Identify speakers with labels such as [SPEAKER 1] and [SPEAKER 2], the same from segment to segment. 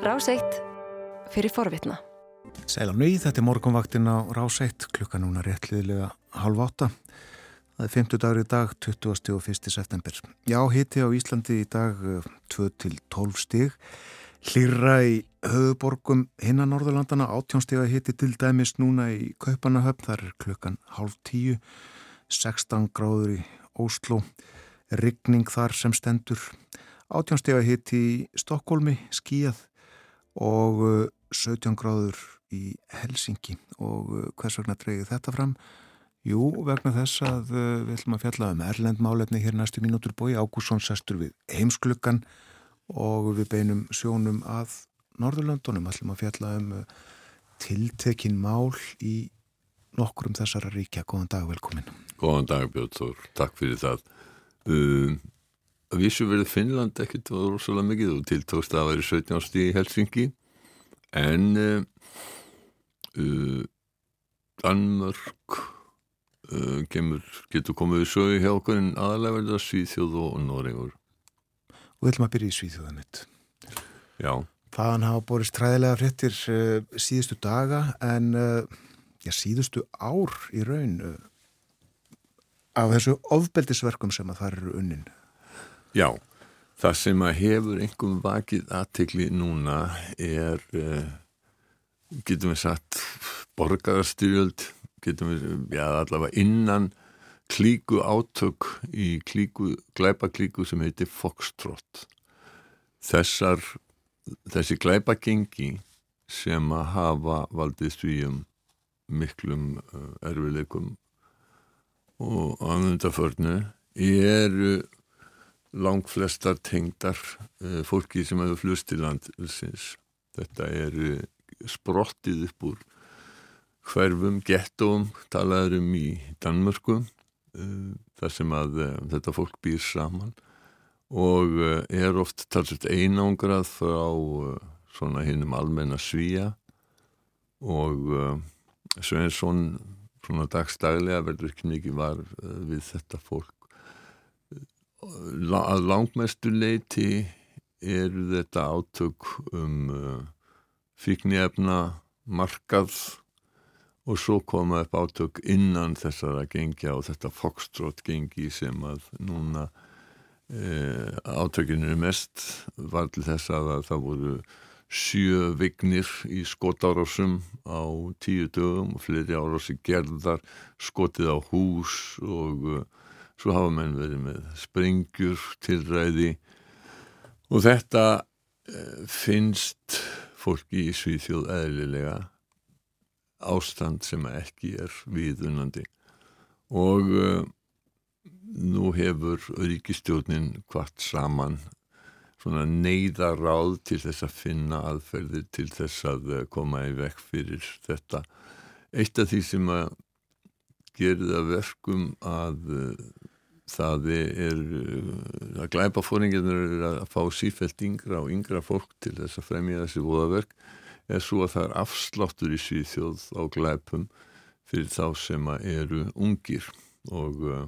[SPEAKER 1] Ráseitt fyrir forvitna.
[SPEAKER 2] Sæla nöið, þetta er morgunvaktin á Ráseitt, klukka núna réttliðilega halv átta. Það er 50 dagur í dag, 20. og 1. september. Já, hitti á Íslandi í dag 2-12 eh, stig. Hlýra í höfuborgum hinnan Norðurlandana, átjónstega hitti til dæmis núna í Kaupanahöfn, þar er klukkan halv tíu, 16 gráður í Óslo, rigning þar sem stendur, átjónstega hitti í Stokkólmi, skíjað og 17 uh, gráður í Helsingi og uh, hvers vegna dreyði þetta fram? Jú, vegna þess að uh, við ætlum að fjalla um erlendmálefni hér næstu mínútur bói, Ágússon sestur við heimsklukkan og við beinum sjónum að Norðurlöndunum, ætlum að fjalla um tiltekin mál í nokkur um þessara ríkja. Góðan dag, velkomin.
[SPEAKER 3] Góðan dag Björn Þór, takk fyrir það. Um, að vísu verið Finnland ekkert var rosalega mikið. Og tiltókst að vera 17 ásti í Helsingi en uh, uh, Danmörk uh, kemur, getur komið í sögu hjá okkur en aðalega verður það Svíþjóð og Norringur
[SPEAKER 2] Og við ætlum að byrja í Svíþjóðanitt
[SPEAKER 3] Já.
[SPEAKER 2] Þaðan hafa borist træðilega fréttir síðustu daga en já, síðustu ár í raun af þessu ofbeldisverkum sem að það eru unnin
[SPEAKER 3] Já, það sem að hefur einhverjum vakið aðtekli núna er, uh, getum við sagt, borgarstyrjöld, getum við, já allavega innan klíku átök í klíku, glæpaklíku sem heitir Foxtrot. Þessar, þessi glæpagengi sem að hafa valdið svíum miklum uh, erfileikum og anvöndaförnu eru lang flestar tengdar uh, fólki sem hefur flust til landsins. Þetta er uh, sprottið upp úr hverfum, gettóum, talaður um í Danmörku, uh, þar sem að þetta fólk býr saman og er oft talsett einangrað frá svona hinnum almenna svíja og Sveinsson svona dagstaglega verður ekki mikið var við þetta fólk að langmestu leiti eru þetta átök um uh, fíknjefna markað og svo koma upp átök innan þessara gengja og þetta fokstrótt gengi sem að núna e, átökinu er mest var til þess að það voru sjö vignir í skotárásum á tíu dögum og fleiri árási gerðar skotið á hús og uh, svo hafa menn verið með springjur, tilræði og þetta eh, finnst fólki í Svíþjóð eðlilega ástand sem ekki er viðunandi og uh, nú hefur ríkistjónin hvart saman svona neyðaráð til þess að finna aðferðir til þess að eh, koma í vekk fyrir þetta. Eitt af því sem að gerða verkum að það er að glæpafóringinur er að fá sífælt yngra og yngra fólk til þess að fremja þessi voðaverk er svo að það er afsláttur í Svíþjóð á glæpum fyrir þá sem eru ungir og uh,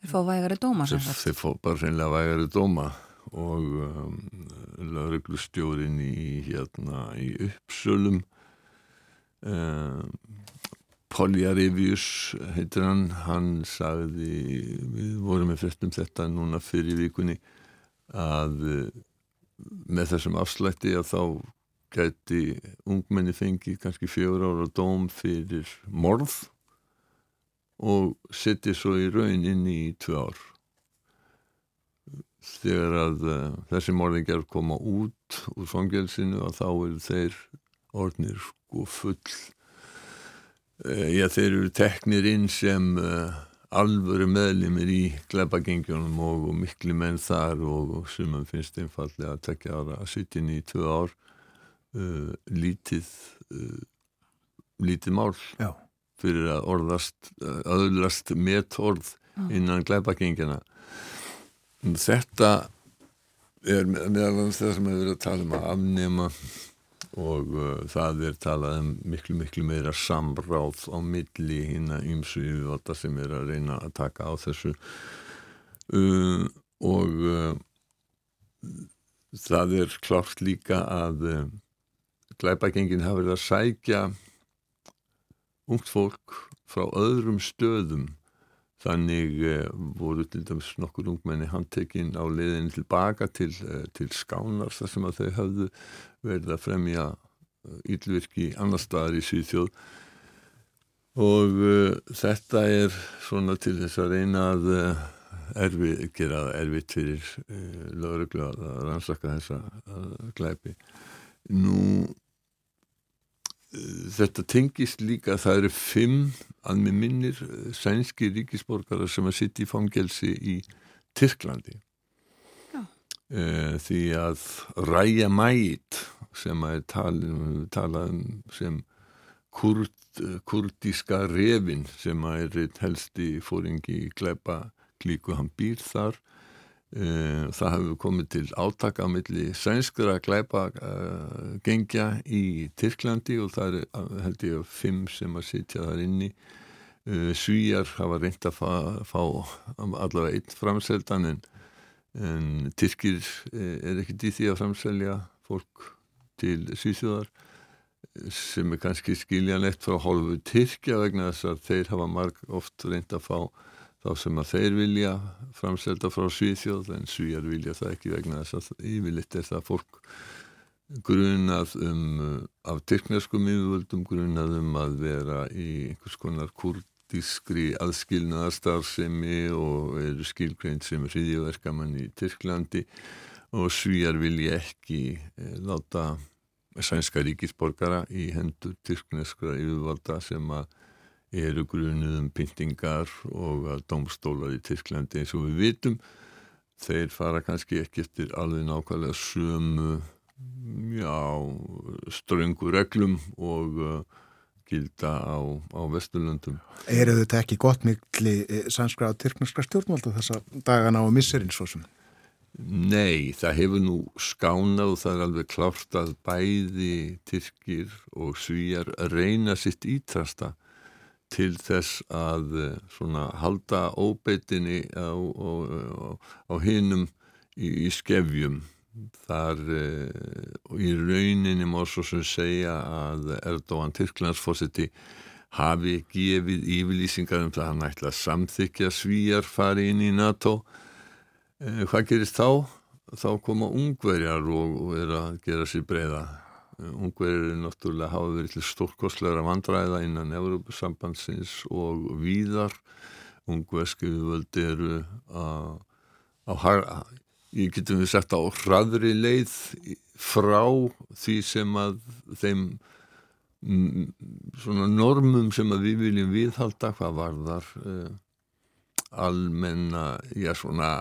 [SPEAKER 4] þeir fá vægari dóma
[SPEAKER 3] þeir, þeir fá bara reynilega vægari dóma og um, lauruglustjórin í hérna í uppsölum um, Poljarivjus heitir hann, hann sagði, við vorum með frestum þetta núna fyrir vikunni að eh, með þessum afslætti að þá gæti ungmenni fengið kannski fjögur ára dóm fyrir morð og setja svo í raun inn í tvö ár. Þegar að uh, þessi morðingar koma út úr fangelsinu og þá eru þeir orðnir sko full Eh, já, þeir eru teknir inn sem uh, alvöru meðlimir í glepagengjunum og, og miklu menn þar og, og mann finnst einfallega að tekja ára að sitja inn í tvö ár. Uh, lítið uh, lítið mál
[SPEAKER 2] Já.
[SPEAKER 3] fyrir að orðast öðlast metorð innan glepagengjana þetta er meðal þess að sem við erum að tala um að afnema og uh, það er talað um miklu miklu meira samráð á milli hinn að ymsu yfirvalda sem er að reyna að taka á þessu. Uh, og uh, það er klárt líka að uh, glæpagengin hafa verið að sækja ungt fólk frá öðrum stöðum þannig uh, voru til dæmis nokkur ungmenni handtekinn á leiðin tilbaka til, uh, til skánar þar sem að þau hafðu verið að fremja ílvirki annar staðar í Svíþjóð. Og þetta er svona til þess að reyna að erfi, gera erfitt fyrir uh, lögreglu að rannsaka þessa glæpi. Nú uh, þetta tengist líka það eru fimm að með minnir sænski ríkisborgara sem að sitt í fangelsi í Tyrklandi. Því að Ræja Mæt sem að talað um sem kurd, kurdíska revin sem að er helsti fóringi í glæpa klíku, hann býr þar það hefur komið til átaka á milli sænskra glæpa uh, gengja í Tyrklandi og það er eh, held ég fimm sem að sitja þar inni. Uh, Svíjar hafa reynd að fá, fá allavega einn framseldan en, en Tyrkir er ekkert í því að framselja fólk til Svíþjóðar sem er kannski skiljanlegt frá hálfu Tyrkja vegna þess að þeir hafa marg oft reynd að fá þá sem að þeir vilja framselda frá Svíþjóð en Svíjar vilja það ekki vegna þess að yfirleitt er það fólk grunað um af tyrkneskum yfirvöldum grunað um að vera í einhvers konar kurdískri aðskilnaðarstarfsemi og eru skilgreint sem hriðjöverkamann í Tyrklandi. Og Svíjar vilja ekki eh, láta sænska ríkisborgara í hendur tyrkneskra yfirvalda sem að eru grunuðum pyntingar og að domstólar í Tyrklandi eins og við vitum þeir fara kannski ekki eftir alveg nákvæmlega sömu já, ströngu reglum og uh, gilda á, á Vesturlöndum.
[SPEAKER 5] Er þetta ekki gott mikli eh, sannskra á tyrknarskra stjórnvaldu þessa dagana á misserinn svo sem?
[SPEAKER 3] Nei, það hefur nú skánað og það er alveg klárt að bæði tyrkir og svíjar reyna sitt ítrasta til þess að eh, svona halda óbeitinni á, á, á hinnum í, í skefjum þar eh, í rauninni má svo sem segja að Erdóan Tyrklandsfósiti hafi gefið yfirlýsingar um það að hann ætla að samþykja svíjar fari inn í NATO eh, hvað gerist þá? þá koma ungverjar og, er að gera sér breyða Ungverðir náttúrulega hafa verið til stórkostleira vandræða innan Európa-sambandsins og víðar. Ungverðsku völdi eru að, ég getum við sagt á hraðri leið frá því sem að þeim svona normum sem að við viljum viðhalda hvað var þar uh, almenna, já svona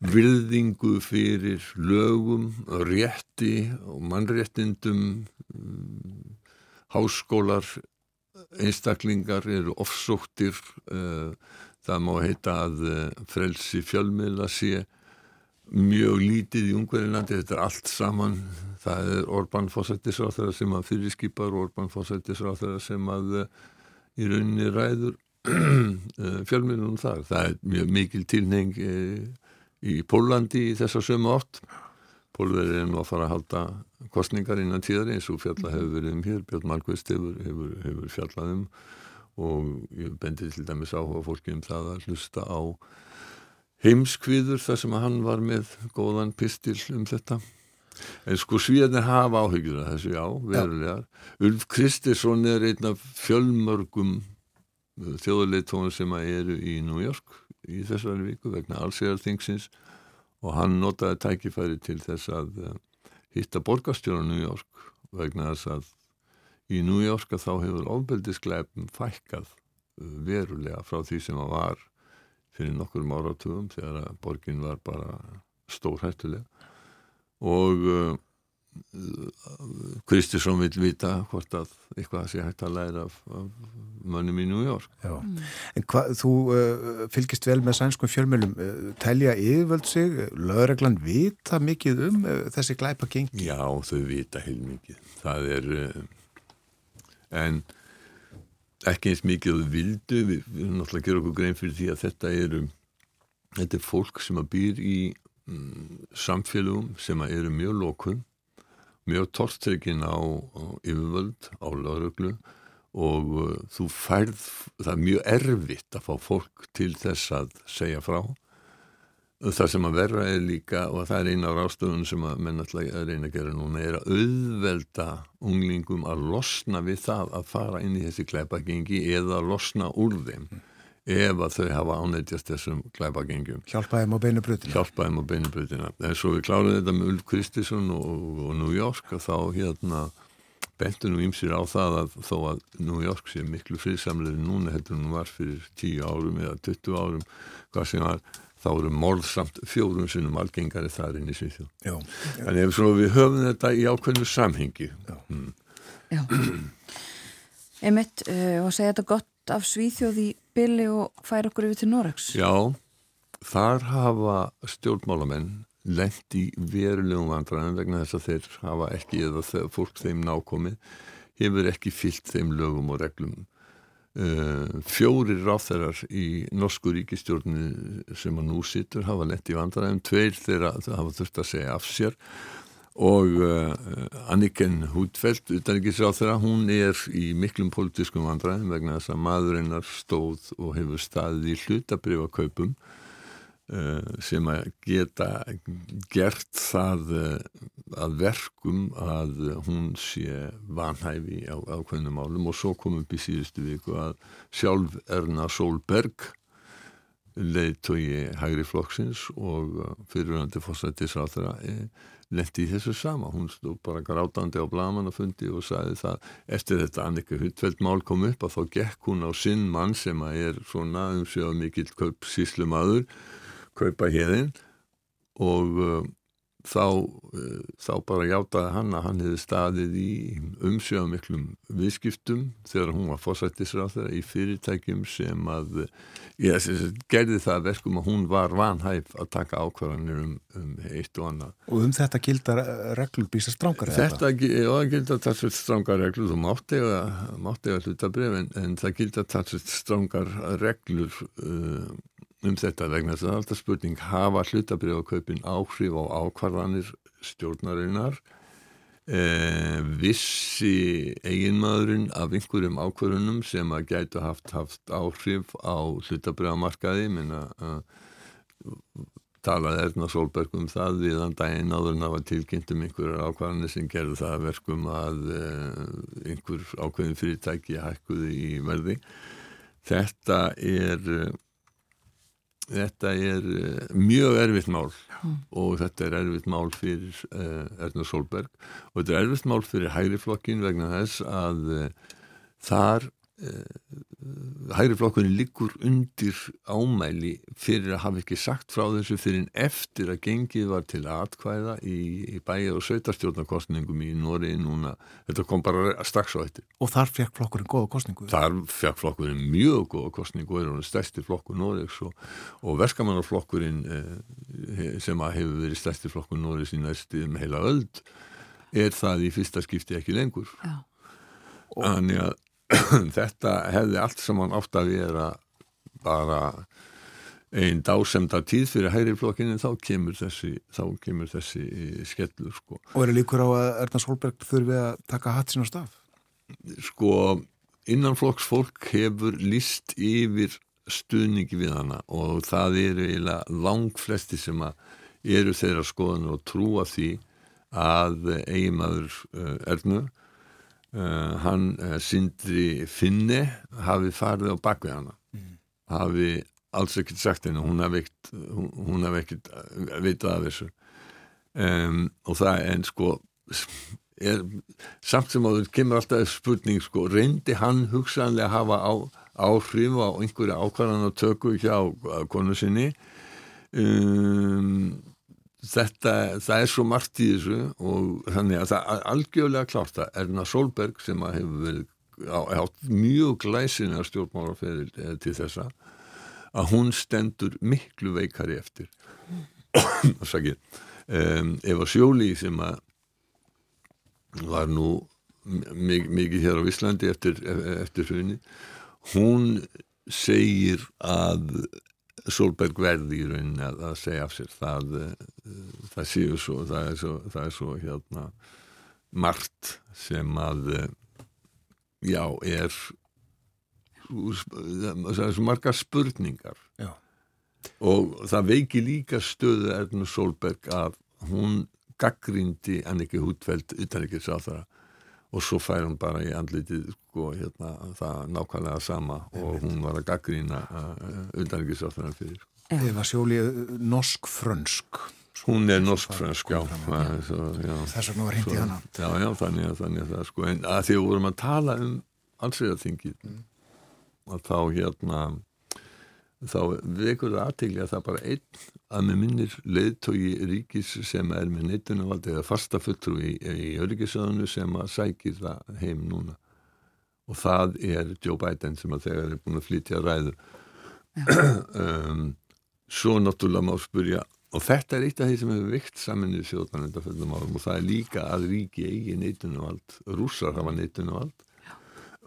[SPEAKER 3] virðingu fyrir lögum, rétti og mannréttindum, mm, háskólar, einstaklingar eru ofsóttir, uh, það má heita að uh, frelsi fjölmiðla sé mjög lítið í Ungverilandi, þetta er allt saman, það er Orbán fósættisráþara sem að fyrirskipar, Orbán fósættisráþara sem að uh, í rauninni ræður fjölmiðlunum þar, það er mjög mikil tilneng í Pólandi í þessa sömu átt. Pólverið er nú að fara að halda kostningar innan tíðari eins og fjalla hefur verið um hér. Björn Markvist hefur, hefur, hefur fjallað um. Og ég bendi til dæmis áhuga fólki um það að hlusta á heimskviður þar sem hann var með góðan pistil um þetta. En sko svíðarnir hafa áhyggjur að þessu já, verulegar. Ulf Kristersson er einn af fjölmörgum þjóðuleitónum sem eru í New York í þessari viku vegna allsíðarþingsins og hann notaði tækifæri til þess að eh, hitta borgastjóra New York vegna þess að í New York að þá hefur ofbeldisgleipum fækkað eh, verulega frá því sem að var fyrir nokkur áratugum þegar að borgin var bara stórhættulega og Kristisson vil vita hvort að eitthvað sé hægt að læra af, af mönnum í New York.
[SPEAKER 5] Mm. En hvað, þú uh, fylgist vel með sænskum fjölmjölum uh, telja yfirvöld sig, lögreglan vita mikið um uh, þessi glæpa gengi?
[SPEAKER 3] Já, þau vita heil mikið. Það er en ekki eins mikið þau vildu, við, við erum náttúrulega að gera okkur grein fyrir því að þetta eru þetta er fólk sem að býr í mm, samfélugum sem eru mjög lókum, mjög tortryggin á, á yfirvöld, á lauruglu og uh, þú færð, það er mjög erfitt að fá fólk til þess að segja frá það sem að verra er líka og það er eina á rástöðun sem að menn alltaf reyna að gera núna er að auðvelda unglingum að losna við það að fara inn í þessi kleipagengi eða að losna úr þeim. Ef að þau hafa ánættjast þessum kleipagengjum
[SPEAKER 5] Hjálpaðum á beinubröðina
[SPEAKER 3] Hjálpaðum á beinubröðina en svo við kláruðum þetta með Ulf Kristisson og, og New York og þá hérna bentur nú ímsir á það að þó að New York sé miklu friðsamlega núna heldur hún var fyrir 10 árum eða 20 árum hvað sem var þá eru morðsamt fjórum sinnum algengari þar inn í Svíþjóð. Þannig ef svo við höfum þetta í ákveðnu samhengi. Já. Mm.
[SPEAKER 4] Já. Einmitt, uh, og segja þetta gott af Svíþjóð í bylli og færa okkur yfir til Noregs.
[SPEAKER 3] Já, þar hafa stjórnmálamenn lengt í verulegum vandræðin vegna þess að þeir hafa ekki, eða fólk þeim nákomið, hefur ekki fyllt þeim lögum og reglum. Uh, fjórir ráþærar í norsku ríkistjórnu sem að nú sittur hafa lett í vandræðum. Tveir þeirra hafa þurft að segja af sér og uh, Anniken Hútfeldt utanrikkisráþæra, hún er í miklum politískum vandræðum vegna þess að maðurinnar stóð og hefur staðið í hlutabriðakaupum Eh, sem að geta gert það eh, að verkum að hún sé vanhæfi á ákveðnum álum og svo kom upp í síðustu viku að sjálf Erna Solberg leiðtogi hægri flokksins og fyrirvænandi fórsættisráþara lendi í þessu sama. Hún stod bara grátandi á blamanufundi og sagði það. Eftir þetta Annika Huttfeldmál kom upp að þá gekk hún á sinn mann sem að er svona um á mikill síslumadur kaupa hérinn og þá, uh, þá bara hjátaði hann að hann hefði staðið í umsjöðamiklum viðskiptum þegar hún var fósættisráð þeirra í fyrirtækjum sem að ég, sem gerði það verkum að hún var vanhæf að taka ákvarðanir um, um eitt og annað.
[SPEAKER 5] Og um þetta gildar reglur býsa strángar?
[SPEAKER 3] Þetta, já það gildar talsveit strángar reglur, þú mátti eða hlutabref en, en það gildar talsveit strángar reglur uh, um þetta vegna þess að alltaf spurning hafa hlutabriðakaupin áhrif á ákvarðanir stjórnarinnar. Eh, vissi eiginmaðurinn af einhverjum ákvarðunum sem að gætu haft haft áhrif á hlutabriðamarkaði minna að talaði Erna Solberg um það við þann daginn áður en það var tilkynnt um einhverjar ákvarðanir sem gerði það verkum að eh, einhver ákveðin fyrirtæki hækkuði í verði. Þetta er þetta er uh, mjög erfitt mál mm. og þetta er erfitt mál fyrir uh, Erna Solberg og þetta er erfitt mál fyrir hægriflokkin vegna þess að uh, þar Eh, hægri flokkurinn liggur undir ámæli fyrir að hafa ekki sagt frá þessu fyrir en eftir að gengið var til aðkvæða í, í bæja og sveitarstjórnarkostningum í Nóri núna, þetta kom bara strax á þetta.
[SPEAKER 5] Og þar fekk flokkurinn góða kostningu?
[SPEAKER 3] Þar fekk flokkurinn mjög góða kostningu og er hann stærsti flokkur Nóriks og, og verkamannarflokkurinn eh, sem að hefur verið stærsti flokkur Nóriks í næstu um heila öld er það í fyrsta skipti ekki lengur. Já. Þannig að þetta hefði allt saman átt að vera bara einn dásemda tíð fyrir hægri flokkinu þá kemur þessi, þá kemur þessi skellur sko.
[SPEAKER 5] Og eru líkur á að Erna Solberg þurfi að taka hatt sín á stað?
[SPEAKER 3] Sko innanflokksfólk hefur líst yfir stuðningi við hana og það eru eiginlega lang flesti sem eru þeirra skoðan og trúa því að eigimaður uh, Ernu Uh, hann uh, Sindri Finni hafi farið á bakvið hana. Mm. hafi alls ekkert sagt henni. Hún hafi ekkert hún hafi ekkert uh, vitað af þessu. Um, og það en sko er, samt sem að það kemur alltaf spurning sko, reyndi hann hugsanlega að hafa á, áhrif á einhverja ákvarðan og tökku hjá konu sinni? Um þetta, það er svo margt í þessu og þannig að það er algjörlega klárt að Erna Solberg sem að hefur verið átt mjög glæsina stjórnmálarferðil eh, til þessa að hún stendur miklu veikari eftir. Og sagir um, Eva Sjóli sem að var nú mikið hér á Íslandi eftir, eftir hrjuni hún segir að Solberg verði í rauninni að, að segja af sér það, það séu svo það er svo, það er svo hérna margt sem að já, er það er svo margar spurningar
[SPEAKER 5] já.
[SPEAKER 3] og það veiki líka stöðu Erna Solberg að hún gaggrindi Anniki Hútveld utan ekki sá það og svo fær hún bara í andlitið sko, hérna, það nákvæmlega sama og hún var að gaggrina utan ekki sá það fyrir
[SPEAKER 5] Eva Sjóli, norsk-frönsk
[SPEAKER 3] Hún er norsk-frönsk, já.
[SPEAKER 5] já. Þess vegna var hindi hana.
[SPEAKER 3] Já, já, þannig að, þannig að það sko, en að því að vorum að tala um allsvegarþingið, mm. að þá hérna, þá vekur það aðtegli að það bara einn að með minnir leiðtógi ríkis sem er með neitunavald eða fasta fulltrú í, öryggisöðunu sem að sækir það heim núna. Og það er Joe Biden sem að þegar er búin að flytja ræðu. um, svo náttúrulega má spurja og þetta er eitt af því sem hefur vikt saminnið sjóðan og það er líka að ríki eigi neitunavald rússar hafa neitunavald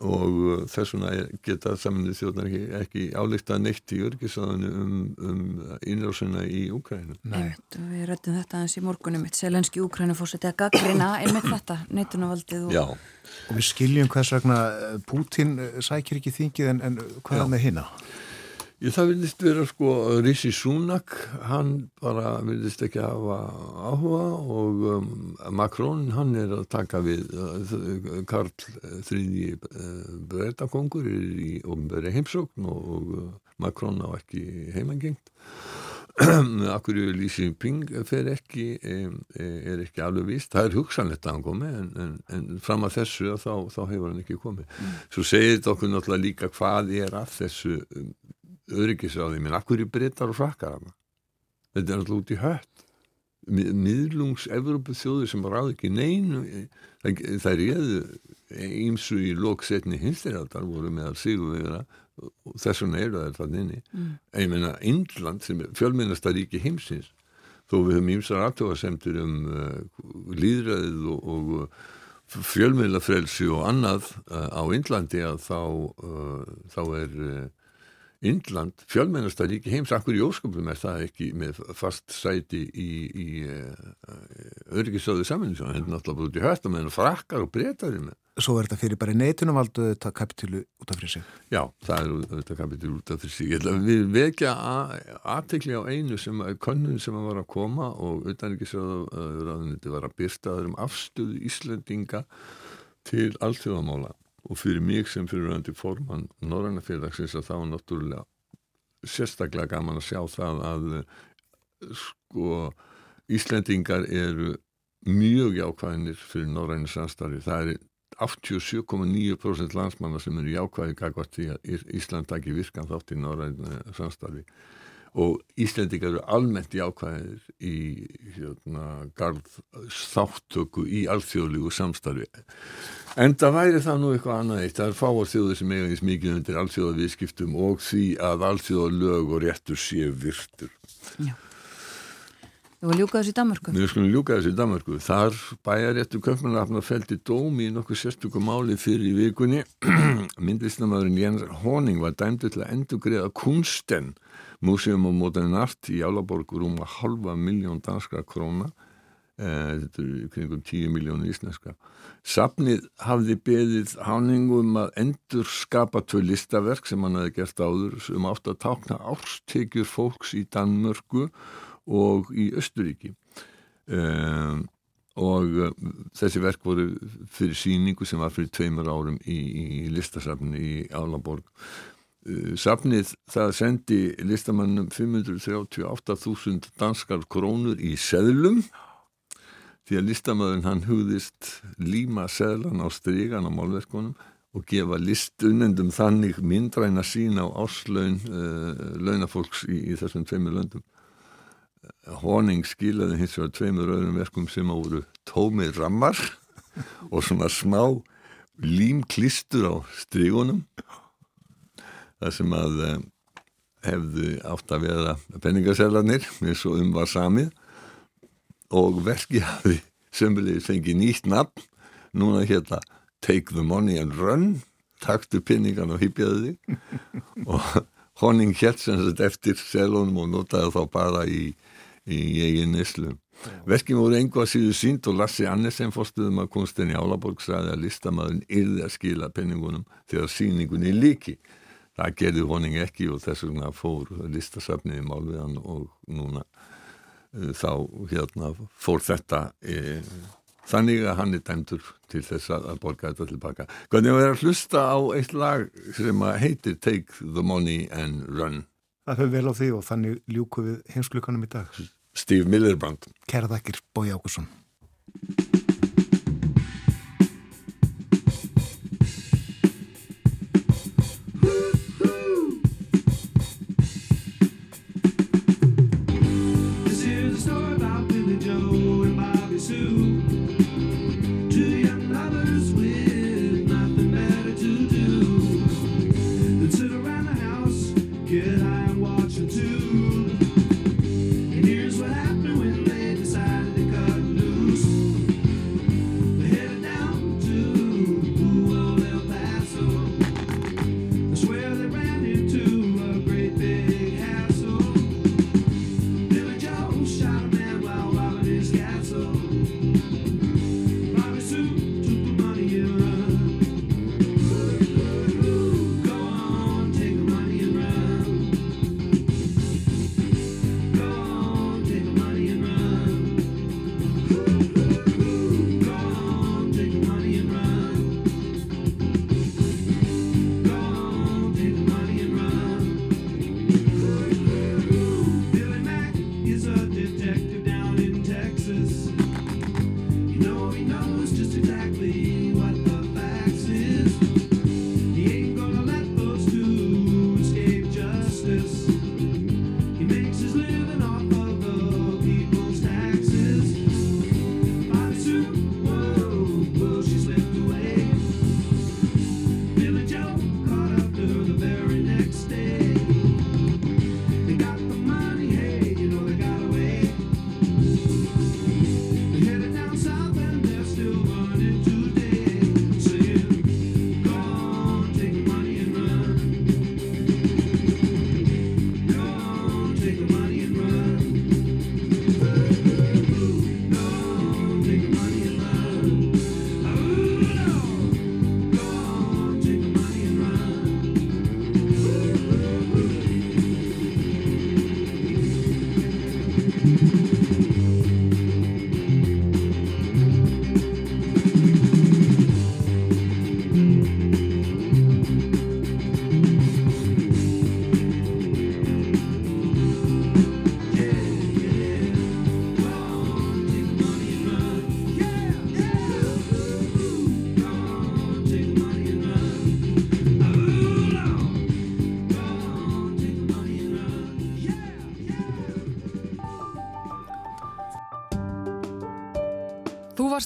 [SPEAKER 3] og uh, þess vegna geta saminnið sjóðan ekki, ekki álíkta neitt í örgisaðinu um, um innrásuna í Úkrænu
[SPEAKER 4] Einmitt, við rættum þetta eins í morgunum Selenski Úkrænu fórseti að gaggrina einmitt þetta, neitunavaldið
[SPEAKER 3] og...
[SPEAKER 5] og við skiljum hvers vegna Putin sækir ekki þingið en, en hvað með hinna?
[SPEAKER 3] Ég, það vilist vera sko Rishi Sunak, hann bara vilist ekki hafa áhuga og um, Macron, hann er að taka við uh, Karl þrýði uh, breytakongur í ofnbæri heimsókn og, uh, Macron á ekki heimangengt. Akkur í Lísi Ping fer ekki, er ekki alveg vist. Það er hugsanlegt að hann komi en, en, en fram að þessu þá, þá hefur hann ekki komið. Mm. Svo segir þetta okkur náttúrulega líka hvað er að þessu um, öryggisráði minn, akkur er breytar og frakkar hana þetta er alltaf út í hött. miðlungs-Evropu þjóður sem ráði ekki neinu það er réðu ímsu í lóksetni hinstyrjaldar voru með að sigur við það og þess vegna eru það þannig inni. Mm. ég meina Indland sem er fjölmennasta ríki heimsins þó við höfum ímsar aftöðasemtir um uh, líðræðið og, og uh, fjölmennafrelsi og annað uh, á Indlandi að þá, uh, þá er Indland, fjölmennasta ríki heims, akkur í ósköpum er það ekki með fast sæti í, í uh, öryggisöðu saminsjónu, hendur náttúrulega búið út í höst og meðan frakkar og breytar í með.
[SPEAKER 5] Svo er þetta fyrir bara neitunumvaldu þetta kapitilu út af fyrir sig?
[SPEAKER 3] Já, það er þetta kapitilu út af fyrir sig. Við vekja aðtekli á einu sem er könnun sem var að koma og utanryggisöðu var að byrsta um afstöðu Íslandinga til allþjóðamála og fyrir mig sem fyriröndi formann Norrannafélagsins að það var náttúrulega sérstaklega gaman að sjá það að sko Íslendingar eru mjög jákvæðinir fyrir Norrænni samstarfi. Það er 87,9% landsmanna sem eru jákvæði gagvart í að Ísland taki virkan þátt í Norrænni samstarfi og Íslendingar eru almennt jákvæðir í hérna, garð þáttöku í alþjóðlígu samstarfi en það væri það nú eitthvað annað eitt það er fáar þjóður sem eiga eins mikið undir alþjóðavískiptum og því að alþjóðalög og réttur séu virtur
[SPEAKER 4] Já Þú var ljúkað þessu í Danmarku?
[SPEAKER 3] Við skulum ljúkað þessu í Danmarku. Þar bæjaréttu köpmanarafna feldi dómi í nokkuð sérstökum máli fyrir í vikunni. Myndlistamæðurinn Jens Honing var dæmdu til að endur greiða kunsten Museum of Modern Art í Álaborg rúma halva miljón danska króna eh, þetta er kringum 10 miljónu íslenska. Sapnið hafði beðið háningum að endur skapa tvö listaverk sem hann hefði gert áður um átt að tákna árstekjur fólks í Danmörku og í Östuríki um, og uh, þessi verk voru fyrir síningu sem var fyrir tveimur árum í, í listasafni í Álaborg safnið það sendi listamannum 538.000 danskar krónur í seðlum. Því að listamöðun hann hugðist líma seðlan á strygan á málverkunum og gefa listunendum þannig myndræna sín á áslaun uh, launafólks í, í þessum tveimur löndum. Honing skilaði hins vegar tveimur öðrum verkum sem á voru tómið rammar og svona smá límklistur á strígunum það sem að eh, hefðu átt að vera penningasellarnir eins og um var samið og verkið hafi sömulegir fengið nýtt nafn núna hérna Take the money and run taktu pinningan og hypjaði þig og Honning hétt sem þetta eftir selunum og notaði þá bara í, í eigin neslu. Verkið voru einhvað síðu sínt og Lassi Annesen fórstuðum að kunstinni Álaborg sagði að listamæðin yrði að skila penningunum þegar síningunni líki. Það gerði Honning ekki og þess vegna fór listasafnið í málviðan og núna uh, þá hérna fór þetta e, þannig að hann er dæmtur til þess að borga þetta tilbaka. Hvernig var að hlusta á eitt lag sem heitir Take the Money and Run?
[SPEAKER 5] Það höfum vel á því og þannig ljúku við heimsklukanum í dag.
[SPEAKER 3] Steve Millerbrand.
[SPEAKER 5] Kæra þakkir, Bói Ákusson.